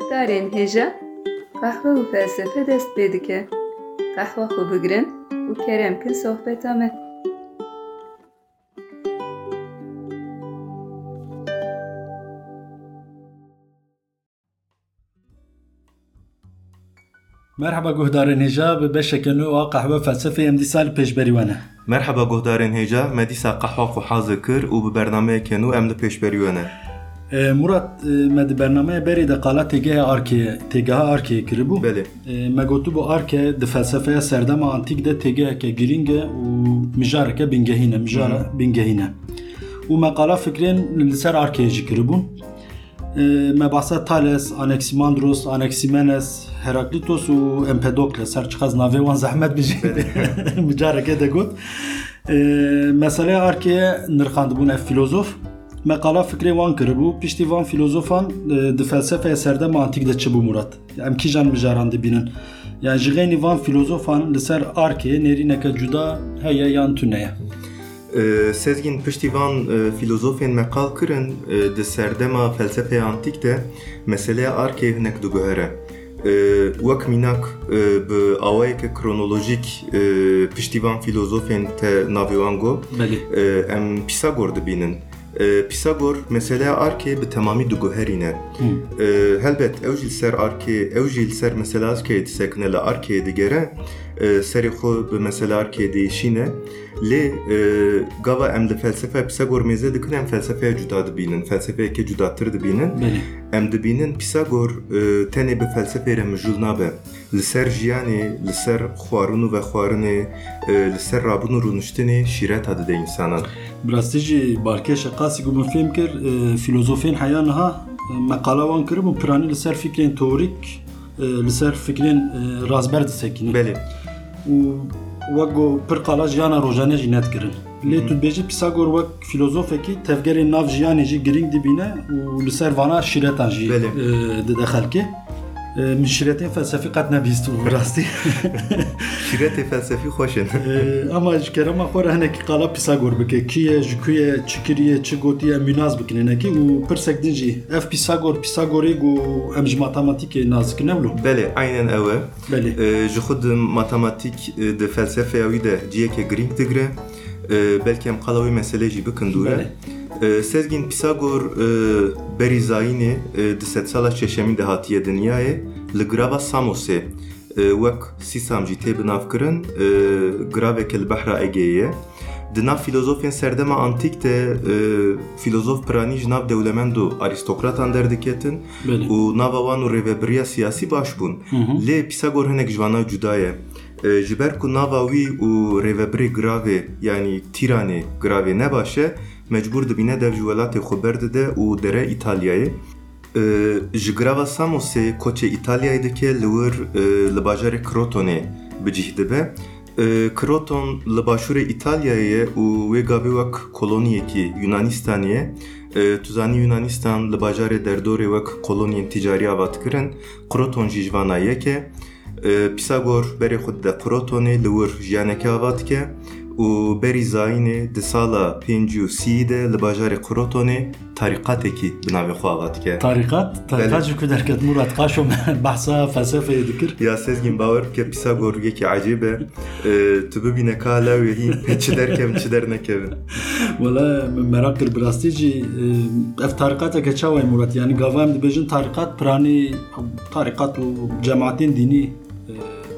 guhdarên hêja qehwe û felsefe dest pê dike. Qehwa xwe bigirin û kerem kin sohbeta me. Merhaba guhdarên hêja bi beşeke nû a qehwe felsefê em dîsal pêşberî we ne. Merhaba guhdarên hêja, me dîsa qehwa xwe hazir kir û bi bernameyeke nû em li pêşberî we ne. Ee, Murat, e, me di bernameyê berê de qala têgeha Arkeyê, têgeha Arkeyê kiribû. Belê. Ee, Me gotu bu Arke di felsefeya serdema antîk de têgeheke girîng e û mijareke bingehîn e, mijara bingehîn e. û me qala fikrên li ser Arkeyê jî kiribûn. Ee, Me bahsa Thales, Anaximandros, Anaximenes, Heraklitos û Empedokles her çiqas navê wan zehmet bijî. Micareke de got. Ee, Meseleya Arkeyê nirxandibûn ev filozof. Me qala fikrê wan kiribû piştî van filozofan e, di felsefeya serdema antîk de çibû Murat. Em kîjan mijaran dibînin. Yani ji xênî van filozofan li ser Arkeyê nêrîneke cuda heye yan tune ye. Ee, Sezgin piştîvan e, filozofên me qal kirin e, di serdema felsefeya antîk de meseleya arkê hinek diguhere. Mînak e, bi awayeke kronolojîk e, piştîvan filozofên te navê wan got, Belê. E, Pisagor. E, meseleya arkê bi temamî diguherîne. Hı. Ee, helbet ew jî li ser arkê ew jî li ser mesela arkê disekine li arkê digere e, serê xwe bi mesela arkê değişîne lê e, gava em li felsefe Pisagor mêze dikin em felsefeya cuda dibînin felsefeyeke cudatir dibînin Belê. em dibînin Pisagor e, tenê bi felsefê re mijûl nabe. Li ser jiyanê li ser xwarin û vexwarinê e, li ser rabûn û rûniştinê şîreta dide însanan Birastî jî barkêşa qasî ku min fêm kir e, filozofên heya niha e, meqala wan kiribû piranî li ser fikrên teorîk e, li ser fikrên e, razber disekînin. belê û wek got pir qala jiyana rojane jî net kirin. Lê tu dibêjî Pisagor wek filozofekî tevgerên nav jiyanê jî girîng dibîne û li ser vana şîretan jî Belê. e, dide xelkê. E, Min şîretên felsefî qet nebîstî bi rastî. şîretê felsefî xweş in Ee, ama ji kerema xwe re hinekî qala Pisagor bike kî ye ji ku ye çi kiriye çi gotiye münaz bikin hinekî û pirsek din Ee, Sezgin Pisagor e, berî zayînê e, di sed sala çeşemî de hatiye dinyayê li grava Samosê e, wek sîsam jî tê binavkirin graveke li behra Egeyê Di nav serdema antîk de filozof piranî ji nav dewlemend û arîstokratan derdiketin û nava wan û rêveberiya siyasî baş bûn. Lê Pisagor hinek ji vana cuda ye. Ji ber ku nava wî û rêveberê giravê yanî tîranê giravê nebaş e, mecbûr dibîne dev ji welatê xwe berdide û dere İtalyayê. E, Ji grava Samosê koçê İtalyayê dike li wir e, li bajarê Krotonê bicih dibe. E, Kroton li başûrê İtalyayê ye û wê gavê wek kolonyekî Yunanistanê ye. E, Tu zanî Yunanistan li bajarê derdorê wek kolonyên ticariya ava dikirin. Kroton jî yek e. Pisagor berê xwe dide Krotonê li wir jiyaneke ava dike û berî zayînê di sala pêncî û sîyî de li bajarê Krotonê tarîqatekî bi navê xwe dike. tarikat tarikat ji ku derket Murat qaşo behsa felsefeyê dikir Ya Sezgin bawer bike Pisagor yekî ecîb e. Tu bibîne ka lawê hîn çi derkevin çi dernekevin. Wala merak kir bi rastî jî ev tarikateke çawa Murat yani gava em dibêjin tarikat piranî tarikat û cemaatên dînî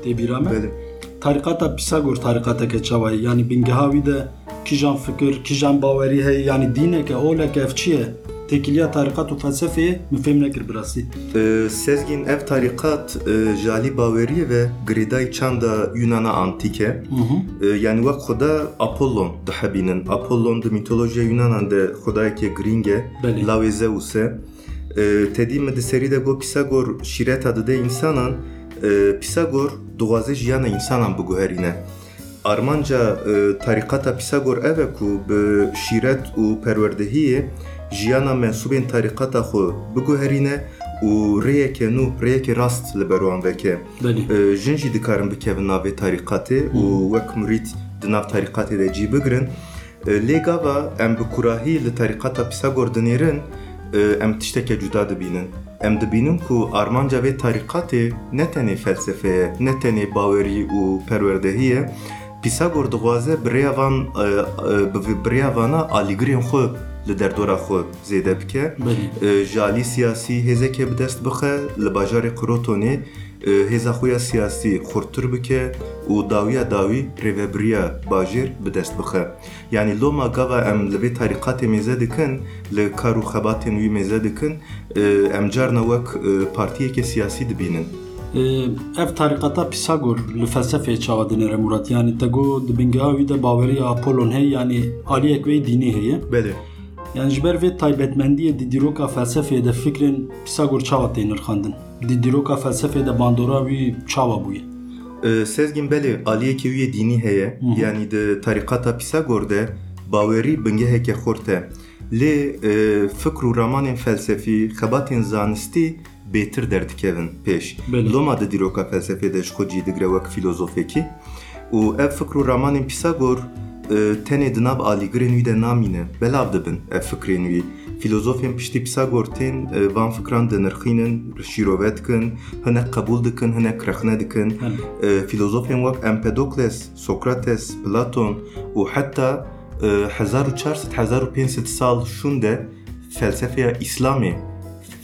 tê bîra me. Tarikata Pisagor tarikateke çawa ye yani bingeha wî de kîjan fikir kîjan bawerî heye. Yani dîneke oleke ev çi ye tekiliya tarikat û felsefeyê min fêm nekir bi rastî Ee, Sezgin ev tarikat e, jali baveriye ve gridayı çanda Yunan'a antike. Ee, yani vak xoda Apollon dihebinin. Apollon de mitolojiya Yunanan de xodayeke gringe, lawê Zeus'e. Ee, Tedî me di serî de got Pisagor şîreta dide insanan, e, Pisagor duwaze jiyana insanan biguherîne. Armanca e, tarikata Pisagor ev ku bi şîret û perwerdehiyê jiyana mensûbên tarikata xwe biguherîne û rêyeke nû rêyeke rast li ber wan veke. Belê E, Jin jî dikarin bikevin navê tarikatê û wek murid di nav tarikatê de cî bigirin. E, Lê gava em bi kurahî li tarikata Pisagor dinêrin e, em tişteke cuda dibînin. Em dibînin ku armanca vê tarîqatê ne tenê felsefeye, ne tenê bawerî û perwerdehiyê, Pisagor dixwaze birêya van e, e, bi vê birêya vana alîgirên xwe li derdora xwe zêde bike. Belê. E, ji alî siyasî hêzekê bi dest bixe li bajarê Qrotonê e, hêza xwe ya siyasî xurttir bike û dawiya dawî rêveberiya bajêr bi dest bixe. Yani loma gava em li vê tarîqatê mêze dikin, li kar û xebatên wî mêze dikin, e, em carna wek e, partiyekê siyasî dibînin. Ee, ev tarikata Pisagor li felsefeye çawa dinere Murat yani te got di bingeha wî de baweriya Apollon heye yani aliyek ve dînî heye Belê. Yani ji ber vê taybetmendiyê di dîroka felsefeyê de fikrên Pisagor çawa tê nirxandin di dîroka felsefeyê de bandora wî çawa bûye. Ee, Sezgin belê aliyekê wî yê dînî heye. Yanî di tarîqata Pisagor de bawerî bingeheke xurt e. Lê e, fikr û ramanên felsefî, xebatên zanistî bêtir derdikevin pêş. Loma di dîroka de ji xwe cî digre wek filozofekî. Û ev fikr û ramanên Pisagor e, tenê di nav alîgirên wî de namîne, belav dibin ev fikrên wî. Filozofên piştî Pisagor tên e, van fikran dinirxînin, şîrove dikin, hinek qebûl dikin, hinek rexne dikin. Belê. E, filozofên wek Empedokles, Sokrates, Platon heta e, 1400-1500 sal şûn de felsefeya İslamê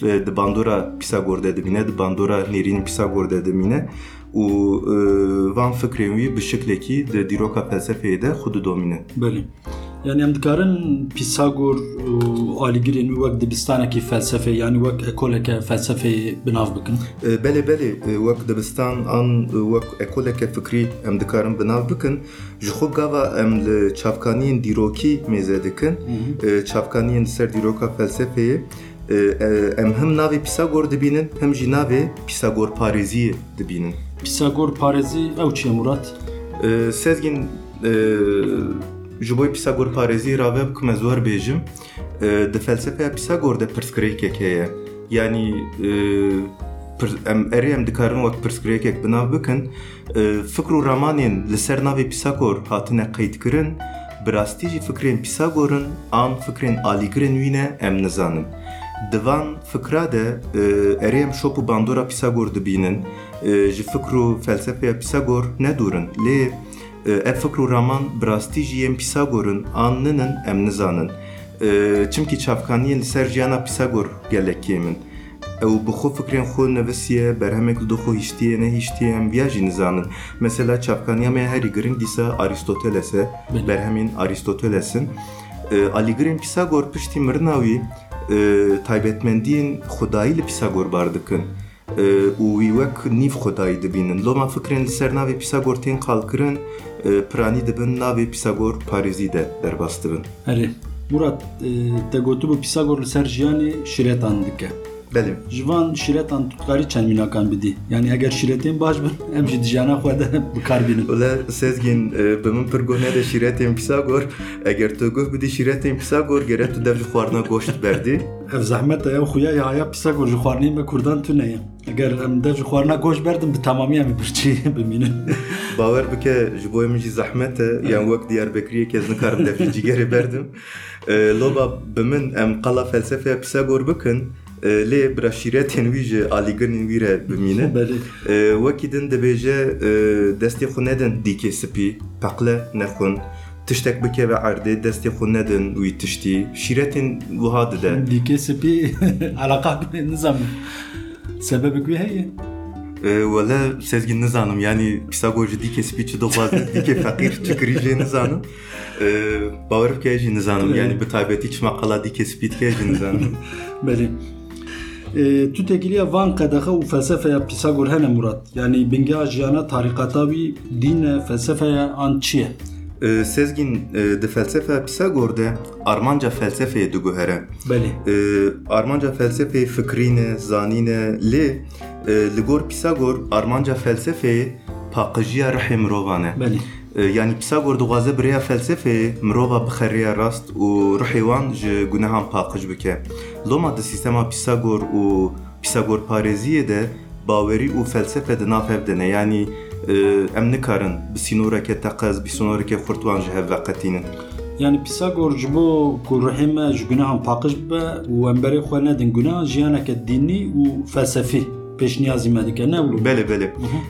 e, di bandora Pisagor de dibîne, di bandora nêrînên Pisagor de e, van fikrên wî bi şiklekî di dîroka felsefeyê de xwe didomîne. Belê. Yani em dikarin Pisagor û alîgirên wî wek dibistanekî felsefe yani wek ekoleke felsefeyê binav bikin. Belê belê wek dibistan an wek ekoleke fikrî em dikarin binav bikin ji xwe gava em li çavkaniyên dîrokî mêze dikin çavkaniyên ser dîroka felsefeyê em him navê Pisagor dibînin him jî navê Pisagor parêziyê dibînin. Pisagor parêzî çi ye Murat? E, Sezgin e, ji Pisagor parêziyê rave bikim ez werbêjim e, di felsefeya Pisagor de pirsgirêkek heye yanî e, em erê em dikarin wek pirsgirêkek binav bikin e, fikr û ramanên li ser navê Pisagor hatine qeydkirin bi rastî jî fikrên Pisagor'ın an fikrên alîgirên wî ne em nizanin. Di van fikra de e, erê em şop û bandora Pisagor dibînin ji fikr û felsefeya Pisagor nedurin lê e, ev fikr û raman bi rastî jî yên Pisagor'ın an ninin em nizanin. E, çimkî çavkaniyên li ser jiyana Pisagor gelek kêmin. Ew bi xwe fikrên xwe nivisiye, berhemek li xwe hîştiye nehîştiye em viya jî nizanin. Mesela çavkaniya me herî giring dîsa Aristoteles e, Belê. berhemên Aristoteles'in. E, alîgirên Pisagor piştî mirina wî e, taybetmendiyên xwedayî li Pisagor bar dikin. E, û wî wek nîv xwedayî dibînin. Loma fikrên li ser navê Pisagor tên qalkirin, e, piranî dibin navê Pisagor parêzî de derbas dibin. Herê. Murat, e, te gotibû Pisagor li ser jiyanê şîretan dike. Belê. Ji van şîretan tutkarî çend mînakan bidî. Yani eger şîretên baş bin, em jî di jiyana xwe de bikar bînin. Ola Sezgin e, bi min pir goh nede şîretên Pisagor. Eger tu goh bidî şîretên Pisagor gere tu dev ji xwarina goşt berdî. Ev zehmet ew xuya ya haya Pisagor ji xwarinê me Kurdan tune ye. Eger em de ji xwarina goş berdin bi tamamiya me birçî bimînin. Bawer bike ji bo min jî zehmet e yan wek Diyarbekiriyê kez nikarim dev jî cigerê berdim. E, Loba bi re bimîne. Belê. E, Wekî din dibêje e, destê xwe nedin dîkê spî, peqle nexwin. Tiştek bike ve erdê destê xwe nedin wî tiştî. Şîretên wiha dide. Dîkê spî alaka nizamin. Sebebek wî heye. E, Wele sezgin nizanim yani Pisagor ji dîkê spî çi dixwaze dîkê feqîr çikirî jê nizanim. E, Bawer bike jî nizanim yani çima qala dîkê spî dike jî nizanim. Belê. E, tu tekiliya van qedexe û felsefeya Pisagor hene Murat. Yani bingeha jiyana tarîqata wî dîne felsefeya an çi ye? E, Sezgin e, di felsefe Pisagor de armanca felsefeye diguhere. Belê. E, armanca felsefeyê fikrîne, zanîne lê e, li gor Pisagor armanca felsefeyê paqijiya rihê mirovan e. Belê. E, yani Pisagor dixwaze birêya felsefeyê mirova bixeriya rast û rihê wan ji gunehan paqij bike. Loma di sîstema Pisagor û Pisagor parêziyê de bawerî û felsefe di nav hev de ne yani e, em nikarin bi sînoreke teqez, bi sînoreke xurtwan ji hev veqetînin. Yani Pisagor ji bo ku rihê me ji gunehan paqij bibe û emberê xwe nedin günah jiyaneke dînî û felsefî pêşniyazî me dike ne wilo Belê belê.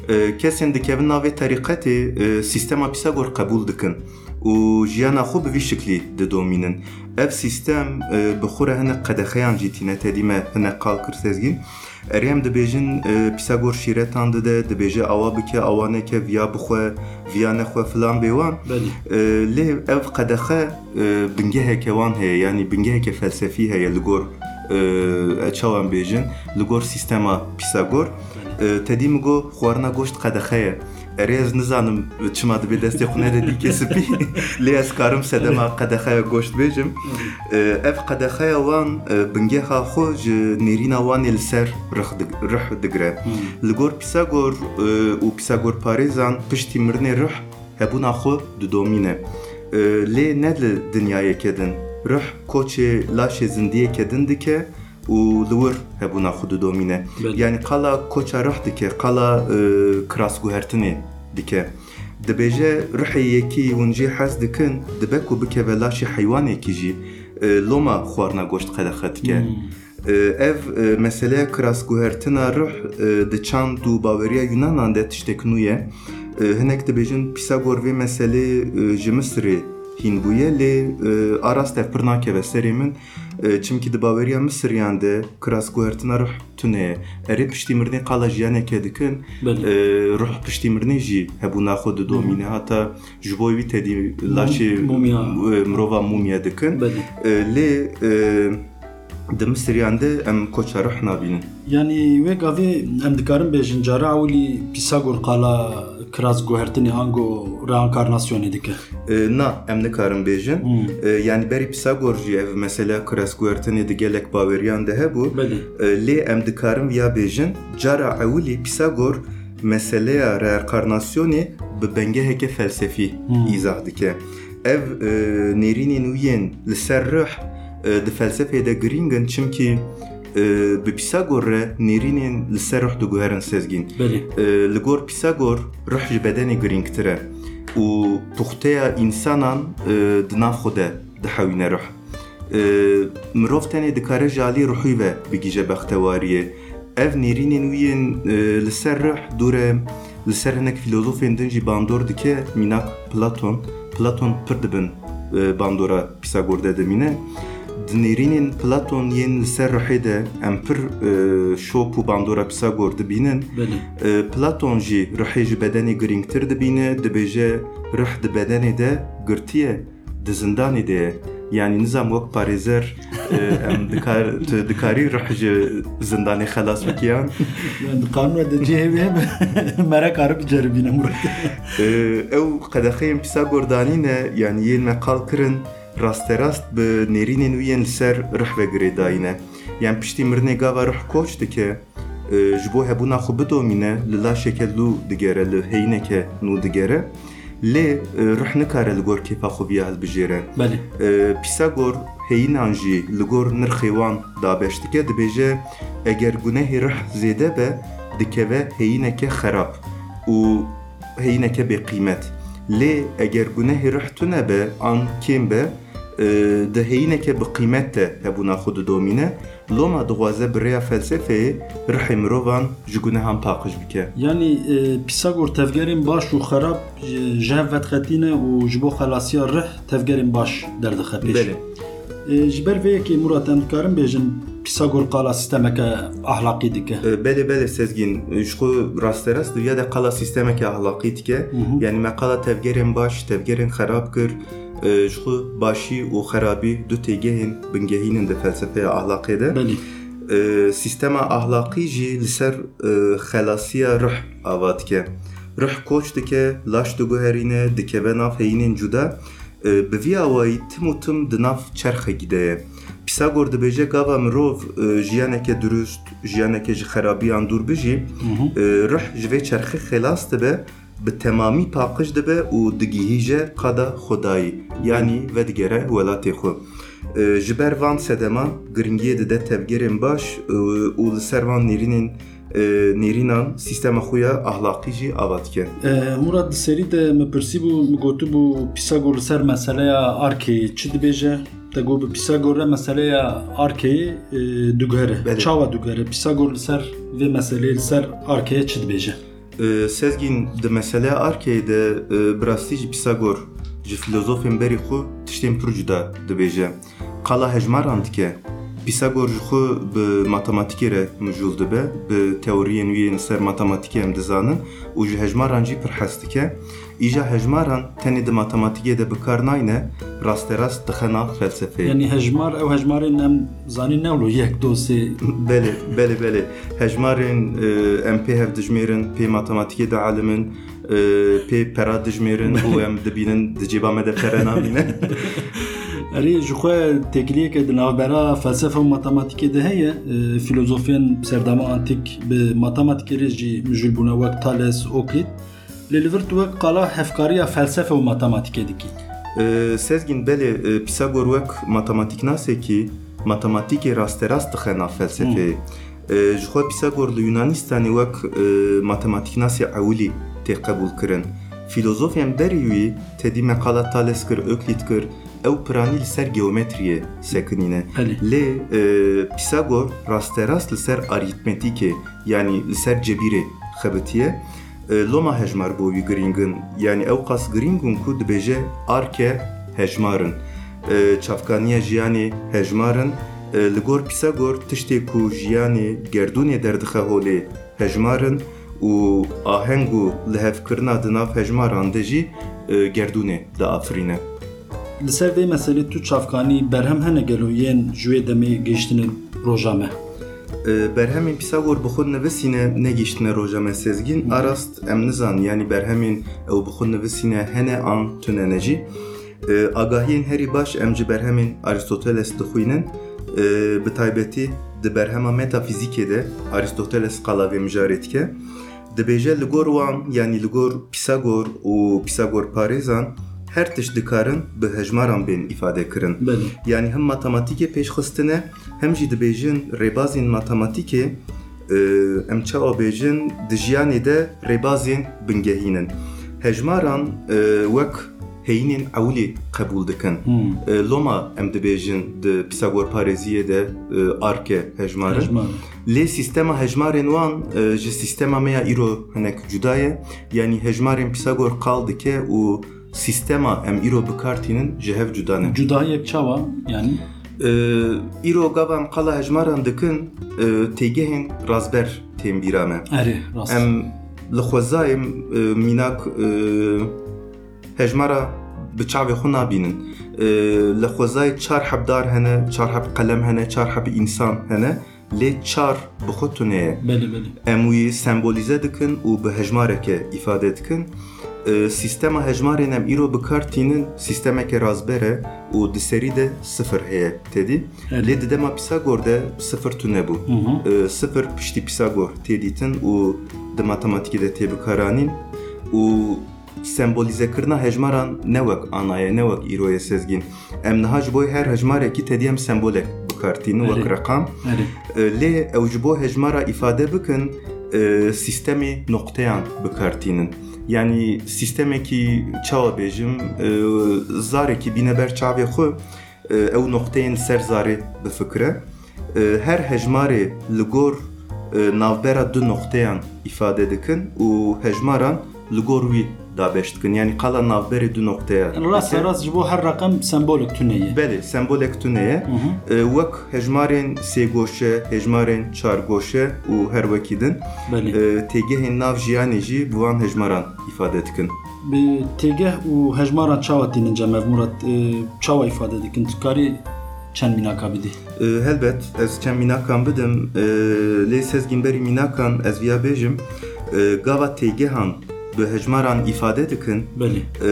Ee, Kesên dikevin navê terîqetê sistema Pisagor qebûl dikin û jiyana xwe bi vî şiklî didomînin. Ev sistem e, bi xwe re hinek qedexeyan jî tîne tedî me hinek sezgîn. Erêm dibêjin e, Pisagor şîretan dide, dibêje awa bike, awa neke, viya bixwe, viya nexwe filan bê wan. E, lê ev qedexe e, bingeheke wan heye yani bingeheke felsefî heye li gor çawan bêjin. Li gor sistema Pisagor. E, tedî min got xwarina goşt qedexe ye erê ez nizanim çima dibe destê xwe nede dîkê spî lê ez karim sedema qedexeya goşt bêjim E, ev qedexeya wan e, bingeha xwe ji nêrîna wanê li ser rih dig- rih digire li gor Pisagor e, û Pisagor parêzan piştî mirinê rih hebûna xwe didomîne E, lê ne li dinyayeke din rih koçê laşê zindiyeke din dike û li wir hebûna xwe didomîne Belê. yani qala koça rih dike qala e, kirasguhertinê dike. Dibêje rihê yekî hûn jî hez dikin dibe ku bikeve laşê heywanekî jî e, loma xwarina goşt qedexe dike. Ee, ev e, mesele kirasguhertina rih e, di çand û baweriya Yunanan de tiştek nû ye E, hinek dibêjin Pisagor vê meselê e, bûye lê e, arast ev pir nakeve serê min e, çimkî di baweriya Misriyan de kirasguhertina rih tune ye erê piştî mirinê qala dikin Belê. e, rih piştî mirinê jî hebûna xwe didomîne hata ji bo wî tedî laşê mirova mumya. dikin. Lê di Misriyan de em koça nabînin Yani wê gavê em dikarin bêjin cara ewlî Pisagor qala reenkarnasyonê dike E, na em nikarin bêjin. E, yani berî Pisagor jî ev mesela kirasguhertinê di gelek baweriyan de hebû Belê. E, lê em dikarin viya bêjin. Cara ewilî Pisagor meseleya reenkarnasyonê bi bengeheke felsefî îzah dike. Ev e, nêrînên wî yên li ser rih e, di felsefê de girîngin çimkî e, bi Pisagor re nêrînên li ser rih diguherin sezgîn Belê. E, li gor Pisagor rih ji bedenê girîngtir e. Û tuxteya însanan e, di nav xwe de dihewîne rih E, mirov tenê dikare ji alî ruhî ve bigîje bextewariyê. Ev nêrînên wî yên e, li ser rih dûre li ser hinek filozofên din jî bandor dike mînak Platon. Platon pir dibin e, bandora Pisagor de dimîne di nêrînên Platon yên li ser rihê de em pir e, şop û bandora Pisagor dibînin Belê. E, Platon jî rihê ji bedenê girîngtir dibîne dibêje rih di bedenê de girtiye di zindanê de ye yani nizam wek parêzer e, em dikar rih ji zindanê xelas bikiyan Yani kanun de cihê mere karı biceribîne Murat. E, ew qedexeyên Pisagor danîne yani yên me li ser rih ve girê dayîne yani piştî mirinê gava rih koç dike e, ji bo hebûna xwe bidomîne li laşeke lû digere li heyineke nû digere lê rih nikare li gor kêfa xwe viya hilbijêre Belê. E, Pisagor heyînan jî li gor nirxê wan dabeş dike dibêje eger gunehê rih zêde be dikeve heyîneke xerab û heyîneke bêqîmet lê eger gunehê rih tune be an kêm be e, di heyîneke bi qîmet de hebûna xwe didomîne loma dixwaze bi rêya felsefeyê rihê mirovan ji gunehan paqij bike Yani e, Pisagor tevgerên baş û xerab ji- ji hev vedxetîne û ji bo xelasiya rih tevgerên baş derdixe pêş. Belê. E, Ji ber vê yekê Murat em dikarin bêjin Pisagor qala sistemeke ahlakî dike. E, Belê belê sezgîn ji xwe rasterast diviya de qala ji xwe başî û xerabî du têgehên bingehînin di felsefeya ahlaqê de rih ava dike rih koç dike laş diguherîne dikeve nav heyînên cuda e, bi vî awayî tim û tim di nav çerxe gideye Pisagor dibêje gava mirov e, jiyaneke durust jiyaneke ji dûr bijî e, rih ji vê çerxê xelas dibe bi temamî paqij dibe û digihîje qada xwedayî yanî vedigere welatê xwe. E, ji ber van sedema giringiyê dide tevgerên baş e, û li ser van nêrînên e, nêrînan sîstema xwe ya ahlaqî jî ava dike. E, Murat serî de me pirsî bû me gotu bû Pisagor li ser meseleya arkeyê çi dibêje? Te got bi Pisagor re meseleya arkeyê e, dughere. Belê. Çawa dughere. Pisagor li ser vê meseleyê li ser arkeyê çi dibêje? E, Sezgîn di meseleya arkeyê de e, bi rastî jî Pisagor ji filozofên berî xwe tiştên pir cuda dibêje. Qala hejmaran dike. Pisagor ji xwe bi matematîkê re mijûl dibe, bi teoriyên wî yên ser matematîkê em dizanin û ji hejmaran jî pir hes dike. Îja hejmaran tenê di matematîkê de bikar nayne, rasterast dixe nav felsefeyê. Yani hejmar ew hejmarên em zanîn newlo yek dosê Belê, belê, belê. Hejmarên e, em pê hev dijmêrin, pê matematîkê de alimin, e, pê pera dijmêrin û em dibînin di cêba me de pere. Erê ji xwe têkiliyeke di navbera felsefe û matematîkê de heye e, filozofiyên serdama antîk bi matematîkê re jî mijûl bûne wek Thales, Euclid lê li vir tu wek qala hevkariya felsefe û matematîkê dikî. E, Sezgin belê e, Pisagor wek matematiknasekî matematikê rasterast dixe nav felsefeyê. E, Ji xwe Pisagor li Yunanistanê wek matematiknasê ewilî tê qebûl kirin. Ew piranî li ser geometriyê sekinîne. Lê e, Pisagor rasterast li ser arîtmetîkê yanî li ser cebîrê xebitiye e, loma hejmar bû wî yanî ew qas girîngun ku dibêje arke hejmarin. E, Çavkaniya jiyanê hejmarin li gor Pisagor tiştê ku jiyanê gerdûnê derdixe holê hejmarin û aheng û lihevkirina di nav hejmaran de jî gerdûnê diafirîne. Li ser vê meselê tu çavkanî berhem hene gelo yên ji wê demê gehiştinên roja me. E, berhemên Pisagor bi xwe nivisîne negîştine roja me sezgîn. Arast em nizan yanî berhemên ew bi xwe nivisîne hene an tune ne jî E, agahiyên herî baş em ji berhemên Aristoteles dixwînin. E, bi taybetî di berhema metafîzîkê de Aristoteles qala vê mijarê dike dibêje li gor wan yanî li gor Pisagor û Pisagor parêzan her tişt dikarin bi hejmaran bên îfade kirin. Yani hem matematikê pêşxistine hem jî dibêjin rêbazên matematikê e, em çawa bêjin di jiyanê de rêbazên bingehînin. Hejmaran e, wek heyînên ewlê qebûl dikin. E, Loma em dibêjin di Pisagor parêziyê de arke hejmarin. Hejmar. Lê sîstema hejmarên wan ji sîstema me ya îro hinek cuda ye. Yani hejmarên Pisagor qal dike û sîstema em îro bikartînin ji hev cuda ne. Cudayek çawa yani Ee, îro gavan qala hejmaran dikin e, têgehên razber tên bîra me. erê rast. Em li xwezayê e, mînak e, hejmara bi çavê xwe nabînin. Li xwezayê çar hebdar hene, çar heb qelem hene, çar heb însan hene. Lê çar bi xwe tune ye. Belê belê. Em wî sembolize dikin û bi hejmareke îfade dikin. E, Sîstema hejmarên em îro bikartînin sîstemeke razber e û di serî de sıfır heye. Evet. Lê di dema Pisagor de sıfır tune bû. E, Sıfır piştî Pisagor tê dîtin û di matematikê de tê bikaranîn û sembolîzekirina hejmaran ne wek anaye ne wek îroye sezgîn. Em niha ji bo her hejmarekî tedî em sembolek bikartînin wek reqam. E, lê ew ji bo hejmara îfade bikin sîstemê nokteyan bikartînin. Yani sîstemekî çawa bêjim e, zarekî bîne ber çavê xwe e, ew nokteyên ser zarê bifikire. E, her hejmarê li gor e, navbera du nokteyan îfade dikin û hejmaran li gor dabeş dikin. Yani qala navberê du nokteya. Yani rast dike. rast ji bo her rakam sembolik tuneye. Belê, sembolek tune ye. E, wek hejmarên sê goşe, hejmarên çar goşe û her wekî din. Belê. E, têgehên nav jiyanê jî bi wan hejmaran îfade dikin. Bi têgeh û hejmaran çawa tînin cemev Murat e, çawa ifade. Tu karî çend mînaka bidî. E, helbet ez çend mînakan bidim. E, lê sezgîn berî mînakan ez viya bêjim. E, gava têgehan bi hejmaran îfade dikin. Belê. e,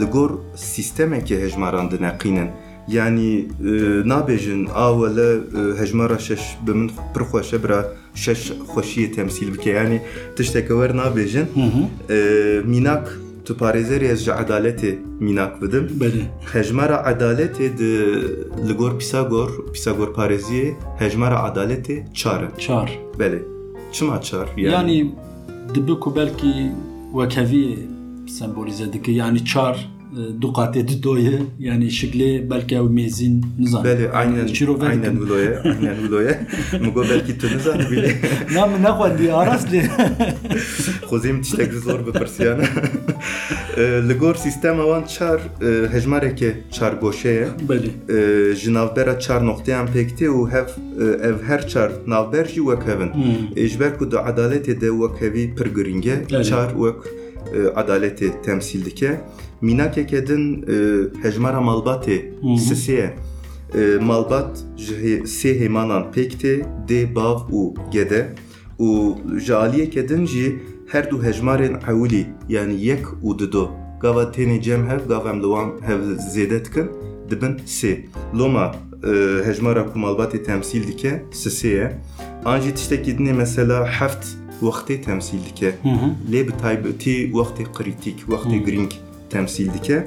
li gor sîstemekê hejmaran dineqînin. Yani e, nabêjin a wele e, hejmara şeş bi min pir xweş e bira şeş xweşiyê temsîl bike. Yani tişteke wer nabêjin. Mînak tu parêzerê ez ji edaletê mînak bidim. Belê. Hejmara edaletê di li gor Pisagor, Pisagor parêziyê hejmara edaletê çar e. Çar. Belê. çima çar Yani dibi ku belki vekevî sembolize dike yani çar e, du qatê di doye yani şekli belki ev mêzin nizan. Beli aynen Çiro aynen viloye aynen viloye Mugo belki tu nizan bile Nam ne xwendi aras li. Xozim tiştek zor bipirsiyan Li gor sistema wan çar e, hejmareke çar goşeye Belê. e, ji navbera çar noktayan pekte û hev e, ev her çar navber jî wek hevin E, ji ber ku di adaletê de wek hevî pir giring e Evet. çar wek e, adaletê temsil dike mînakeke din e, hejmara malbatê sisê ye malbat ji sê hêmanan pêk tê dê bav û gede. Û ji aliyeke din jî her du hejmarên ewilî yani yek û dido gava tenê cem hev gav em li wan hev zêde dikin dibin sê loma e, hejmara ku malbatê temsil dike sisê ye an jî tiştekî dinê mesela heft wextê temsil dike. Lê bi taybetî wextê qrîtîk wextê giring temsil dike.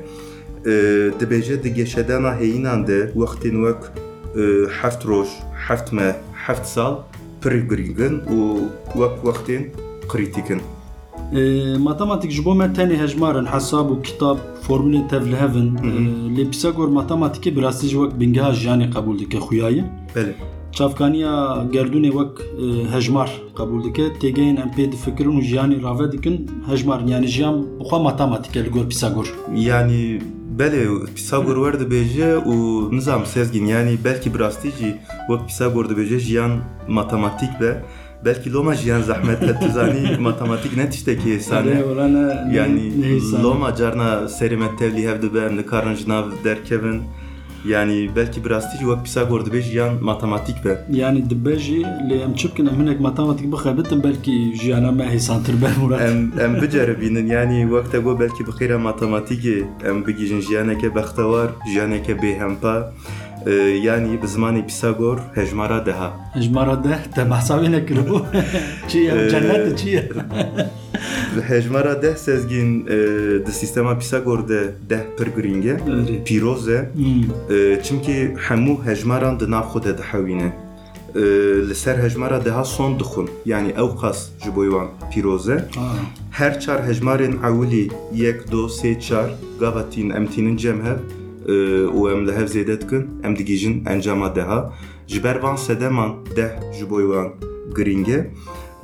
E, dibêje di geşedana heyînan de wextên wek e, heft roj heft me heft sal pir giringin û wek wextên qrîtîkin E, matematik ji bo me tenê hejmarin hesab û kitab formülên tev li hevin E, lê Pisagor matematikê bi rastî ji wek bingeha jiyanê qebûl dike xuyayê. belê Çavkaniya gerdûnê wek e, hejmar qebûl dike. Têgehên em pê difikirin û jiyanê rave dikin hejmarin yani jiyan bixwe matematik e li gor Pisagor. Yani belê Pisagor wer dibêje û nizam sezgin yani belkî bi rastî jî wek Pisagor dibêje jiyan matematik be. Belkî loma jiyan zehmet et. Tu zanî matematik ne tiştekî hêsane yani loma carna serê me tevlî hev dibe em nikarin ji nav derkevin yani belkî bi rastî jî wek Pisagor dibê jiyan matematik be Yani dibe jî lê em çi bikin em hinek matematik bixebitin belkî jiyana me hêsantir be Murat. em em biceribînin yani wek te got belkî bi xêra matematikê em bigîjin jiyaneke bextewar jiyaneke bêhempa Ee, yani bi zimanê Pisagor hejmara deha Hejmara de te behsa wê nekiribû. Çi ye cennet çi ye. hejmara deh sezgin e, di sistema Pisagor de deh pir giring e Erê. pîroz e Hmm. e, çimkî hemû hejmaran di nav xwe de dihewîne E, li ser hejmara deha son dixwin yani ew qas ji bo wan pîroz e Ah. her çar hejmarên ewilî yek do sê çar gava tîn em tînin cem hev e, û em li hev zêde dikin em digîjin encama deha ji ber van sedeman deh ji bo wan giring e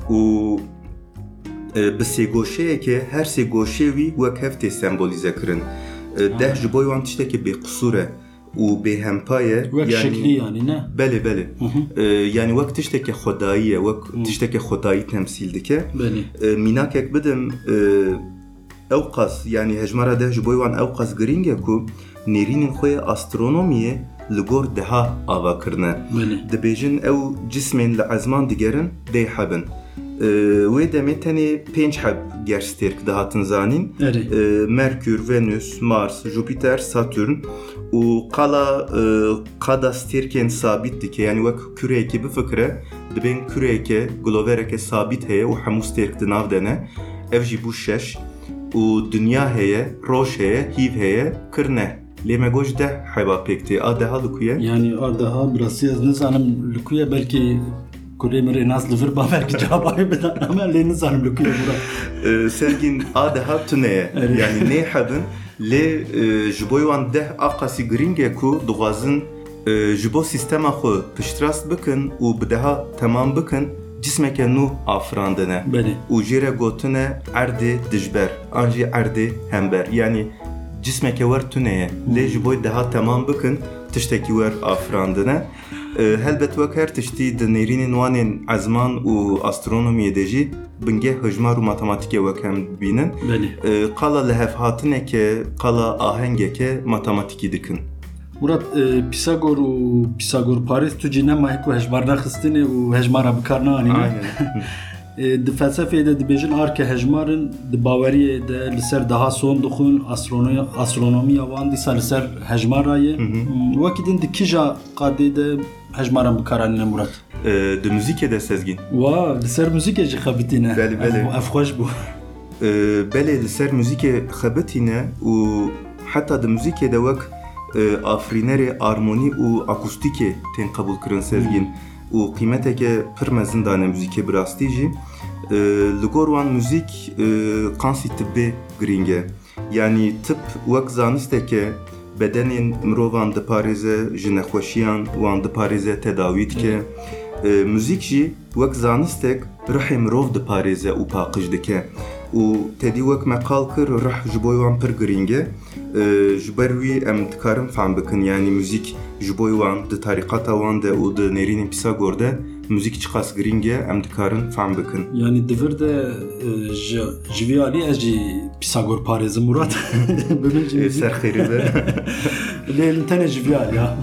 û e, bi sêgoşeyeke her sê goşê wî wek hev tê sembolîze kirin E, deh ji qas giring e ku nêrînên xwe ya astronomiyê li gor deha ava kirine Belê. dibêjin ew cismên li ezman digerin dê hebin. E, wê demê tenê pênc heb gerstêrk dihatin zanîn. Erê. e, Merkür, Venüs, Mars, Jupiter, Satürn. Û qala e, qada stêrkên sabit dike yani wek kürekê bifikire dibên kürekê glovereke sabit heye û hemû stêrk di nav de ne ev jî bû şeş û dünya heye roj heye hîv heye kirne lê me goj deh heba pêk tê a deha li ku ye Yani o daha biraz ez nizanim likuye belki Kurê mirê nas li vir ba belki cevabı bida ama lê nizanim likuye Murat. E, sergin a deha tune ye Evet. yani nê hebin lê e, ji bo wan deh a qasî giring e ku dixwazin e, ji bo sistema xwe piştrast bikin û bi deha temam cismeke nû afirandine Belê. û jê re gotine erdê dijber an jî erdê hember yani cismeke wer tune ye lê ji bo deha temam bikin tiştekî wer afirandine E, helbet wek her tiştî di nêrînên wanên ezman û astronomiyê de jî bingeh hejmar û matematikê wek hem Murat e, Pisagor û Pisagor Paris tu cî nema ku hejmarna xistinê û hejmara bikarna aynen E, Di felsefeyê de dibêjin arke hejmarin di baweriyê de li ser daha son astronoya astronomiya wan dîsa li ser hejmara ye. Hmm, Wekî din di kîja qadê de hejmaran bikaranîne Murat. E, di müzikê de sezgin Wa li ser müzikê jî xebitîne. Belê, belê. Ev- Ev xweş bû. E, belê li ser müzikê xebitîne û heta di müzikê de wek e, afrînerê armonî û akustîkê tên qebûl kirin sezgin û qîmeteke pir mezin dane rastî jî e, li gor wan muzîk e, qansî tibbê giring e. Yani tip wek zanisteke bedenên mirovan diparêze ji nexweşiyan wan diparêze tedawî dike. E, müzik jî wek zanistek rihê mirov diparêze û paqij dike. Û tedî wek me qal kir rih ji pir giring e. E, ji ber wî em dikarin fehm bikin yani müzik ji bo wan di tarîqata wan de û di nêrînên Pisagor de müzik çi qas giring e em dikarin fehm bikin. Yani divir de e, ji vî alî ez jî Pisagor parêzim Murat. E, müzik Serxêrî be. Lêlin tenê ji vî alî ya.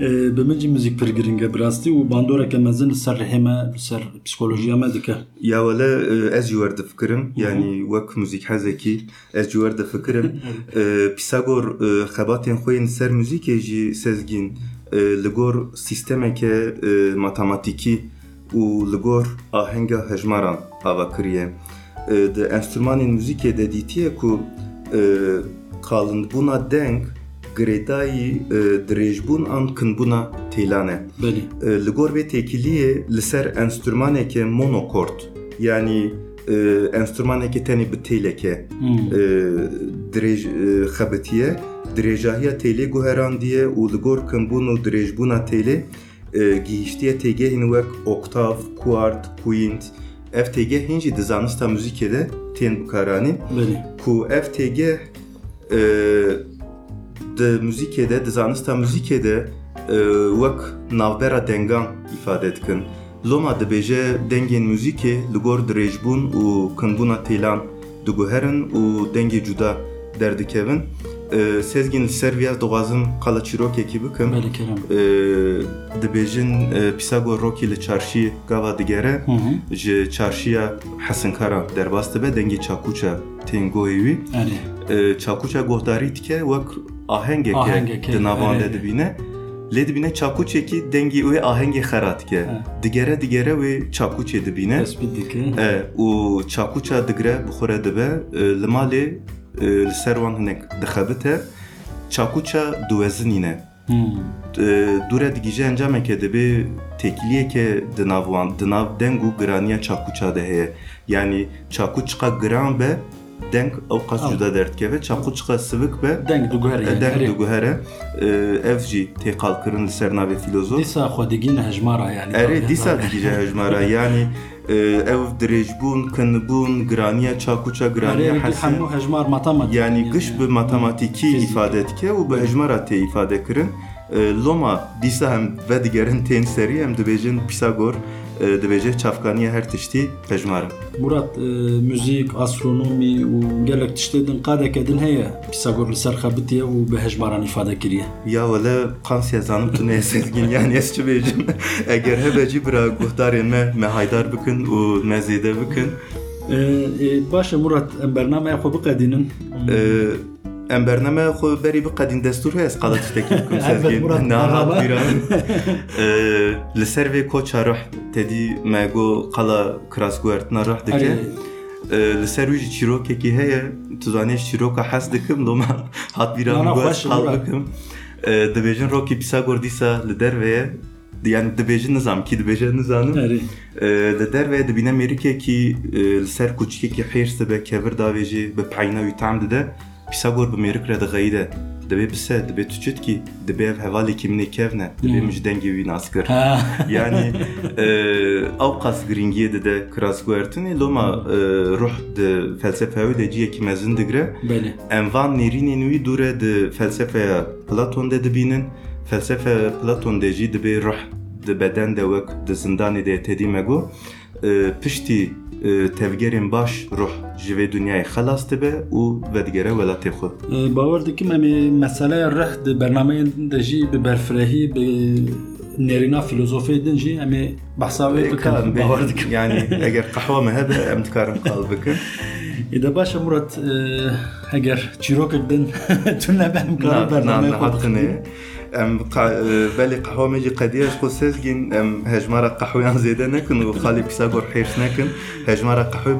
E, Bi min jî müzik pir giring e bi rastî û bandoreke mezin li ser rihê me li ser psikolojiya me dike. Ya wele e, ez jî werdifikirim yani wek müzik hezekî ez jî werdifikirim E, Pisagor e, xebatên xwe yên ser müzîkê jî sezgîn. E, li gor sîstemeke e, dirêjbûn an kinbûna têlan e. Belî. Li gor vê têkiliyê li ser enstrümaneke monokord yani e, enstrümaneke tenê bi têleke Hmm. e, dirêj xebitiye dirêjahiya têlê guherandiye û li gor kimbûn û dirêjbûna têlê e, gihîştiye têgehên wek oktav, kuart, quint ev têgehên jî di zanista müzîkê de tên bikaranîn Belî. ku têgeh e, di müzîkê de zanista müzîkê de e, wek navbera dengan îfade dikin. Loma dibêje dengên müzîkê li gor dirêjbûn û kinbûna têlan diguherin û dengê cuda derdikevin. E, sezgin li ser viyaz dixwazim qala çîrokekî bikim. E, dibêjin e, Pisagor rokî li çarşî gava digere ji çarşiya Hesinkara derbas dibe dengê çakûça tên goyê wî. Çakûça guhdarî dike wek ahengeke Ahengeke, di navan de evet. dibîne lê dibîne çakûçekî dengê wê ahengê xera dike Evet. digere digere dibîne Tespit dike. e, û çakûça digire bixure dibe e, li malê e, li ser wan hinek dixebite çakûça diwezinîne Hmm. e, dure digîje encameke dibe têkiliyeke di nav wan di nav deng û giraniya çakûça de heye yani çakûçqa giran be deng ew qas cuda derdikeve çakûçqa sivik be Deng du guher yani. deng Herê. diguhere E, ev jî li ser navê filozof Dîsa xwedîgîn hejmara yani. erê dîsa digîje hejmara yani e, ev dirêjbûn kinibûn giraniya çakûça giraniya hesin hemû hejmar matematik. yani giş bi matematikî ifade dike û bi hejmara tê ifade kirin. E, Loma dîsa hem vedigerin tên serî em dibêjin Pisagor e, dibêje çavkaniya her tiştî hejmarin. Murat e, müzik, astronomi û gelek tiştê din qadeke din heye Pisagor li ser xebitiye û bi hejmaran ifade kiriye. Ya wele qansiya zanim tu ne sezgin yani ez çi bêjim eger hebe jî bira guhdarên me me haydar bikin û me zêde bikin E, e, Başa Murat em bernameya xwe biqedînin. Ser vê koça rih tedî me got qala kirasguhertina rih dike. Herê Ee, li ser wî jî çîrokekî heye tu zanî ji çîroka hes dikim loma hat vîra Na, na, min got xweş, qal Murat. bikim. Ee, dibêjin rokî Pisagor dîsa li derve ye yani dibêjin nizam kî dibêje nizanim. Ee, li derve dibîne mêrikekî e, li ser kûçikekî hêrs dibe kevir davê jî bi peyna wî tam dide Pisagor bi mêrik re diğeyîde dibê bise dibê tu çit kî dibê ev hevalekî minê kevne dibê min ji dengê wî nas kir. E, ew qas giringiye dide kirasguhertinê loma e, ruh di felsefeya de ciyekî mezin digire Belê. em van nêrînên wî dûre di felsefeya Platon de dibînin. Felsefe Platon de jî ruh di beden de wek di zindanê de tedî me got e, piştî e, tevgerên baş ruh ji vê dunyayê xelas dibe û vedigere welatê xwe E, Bawer dikim em ê meseleya rih di bernameyên de jî bi berfirehî bi nêrîna filozofê din jî em ê behsa wê bikin. Karin Bawer bê- dikim. yani eger qehwa me hebe em dikarin qal bikin E de başa Murat e, eger çîrokek din tu nebe em Na, karî na, bernameyê na, xwe hatine. bixînin. Em qa- e, belê qehwa me jî qediya ji xwe sezgîn em hejmara qehweyan zêde nekin û xalî Pisagor hêrs nekin hejmara qehwê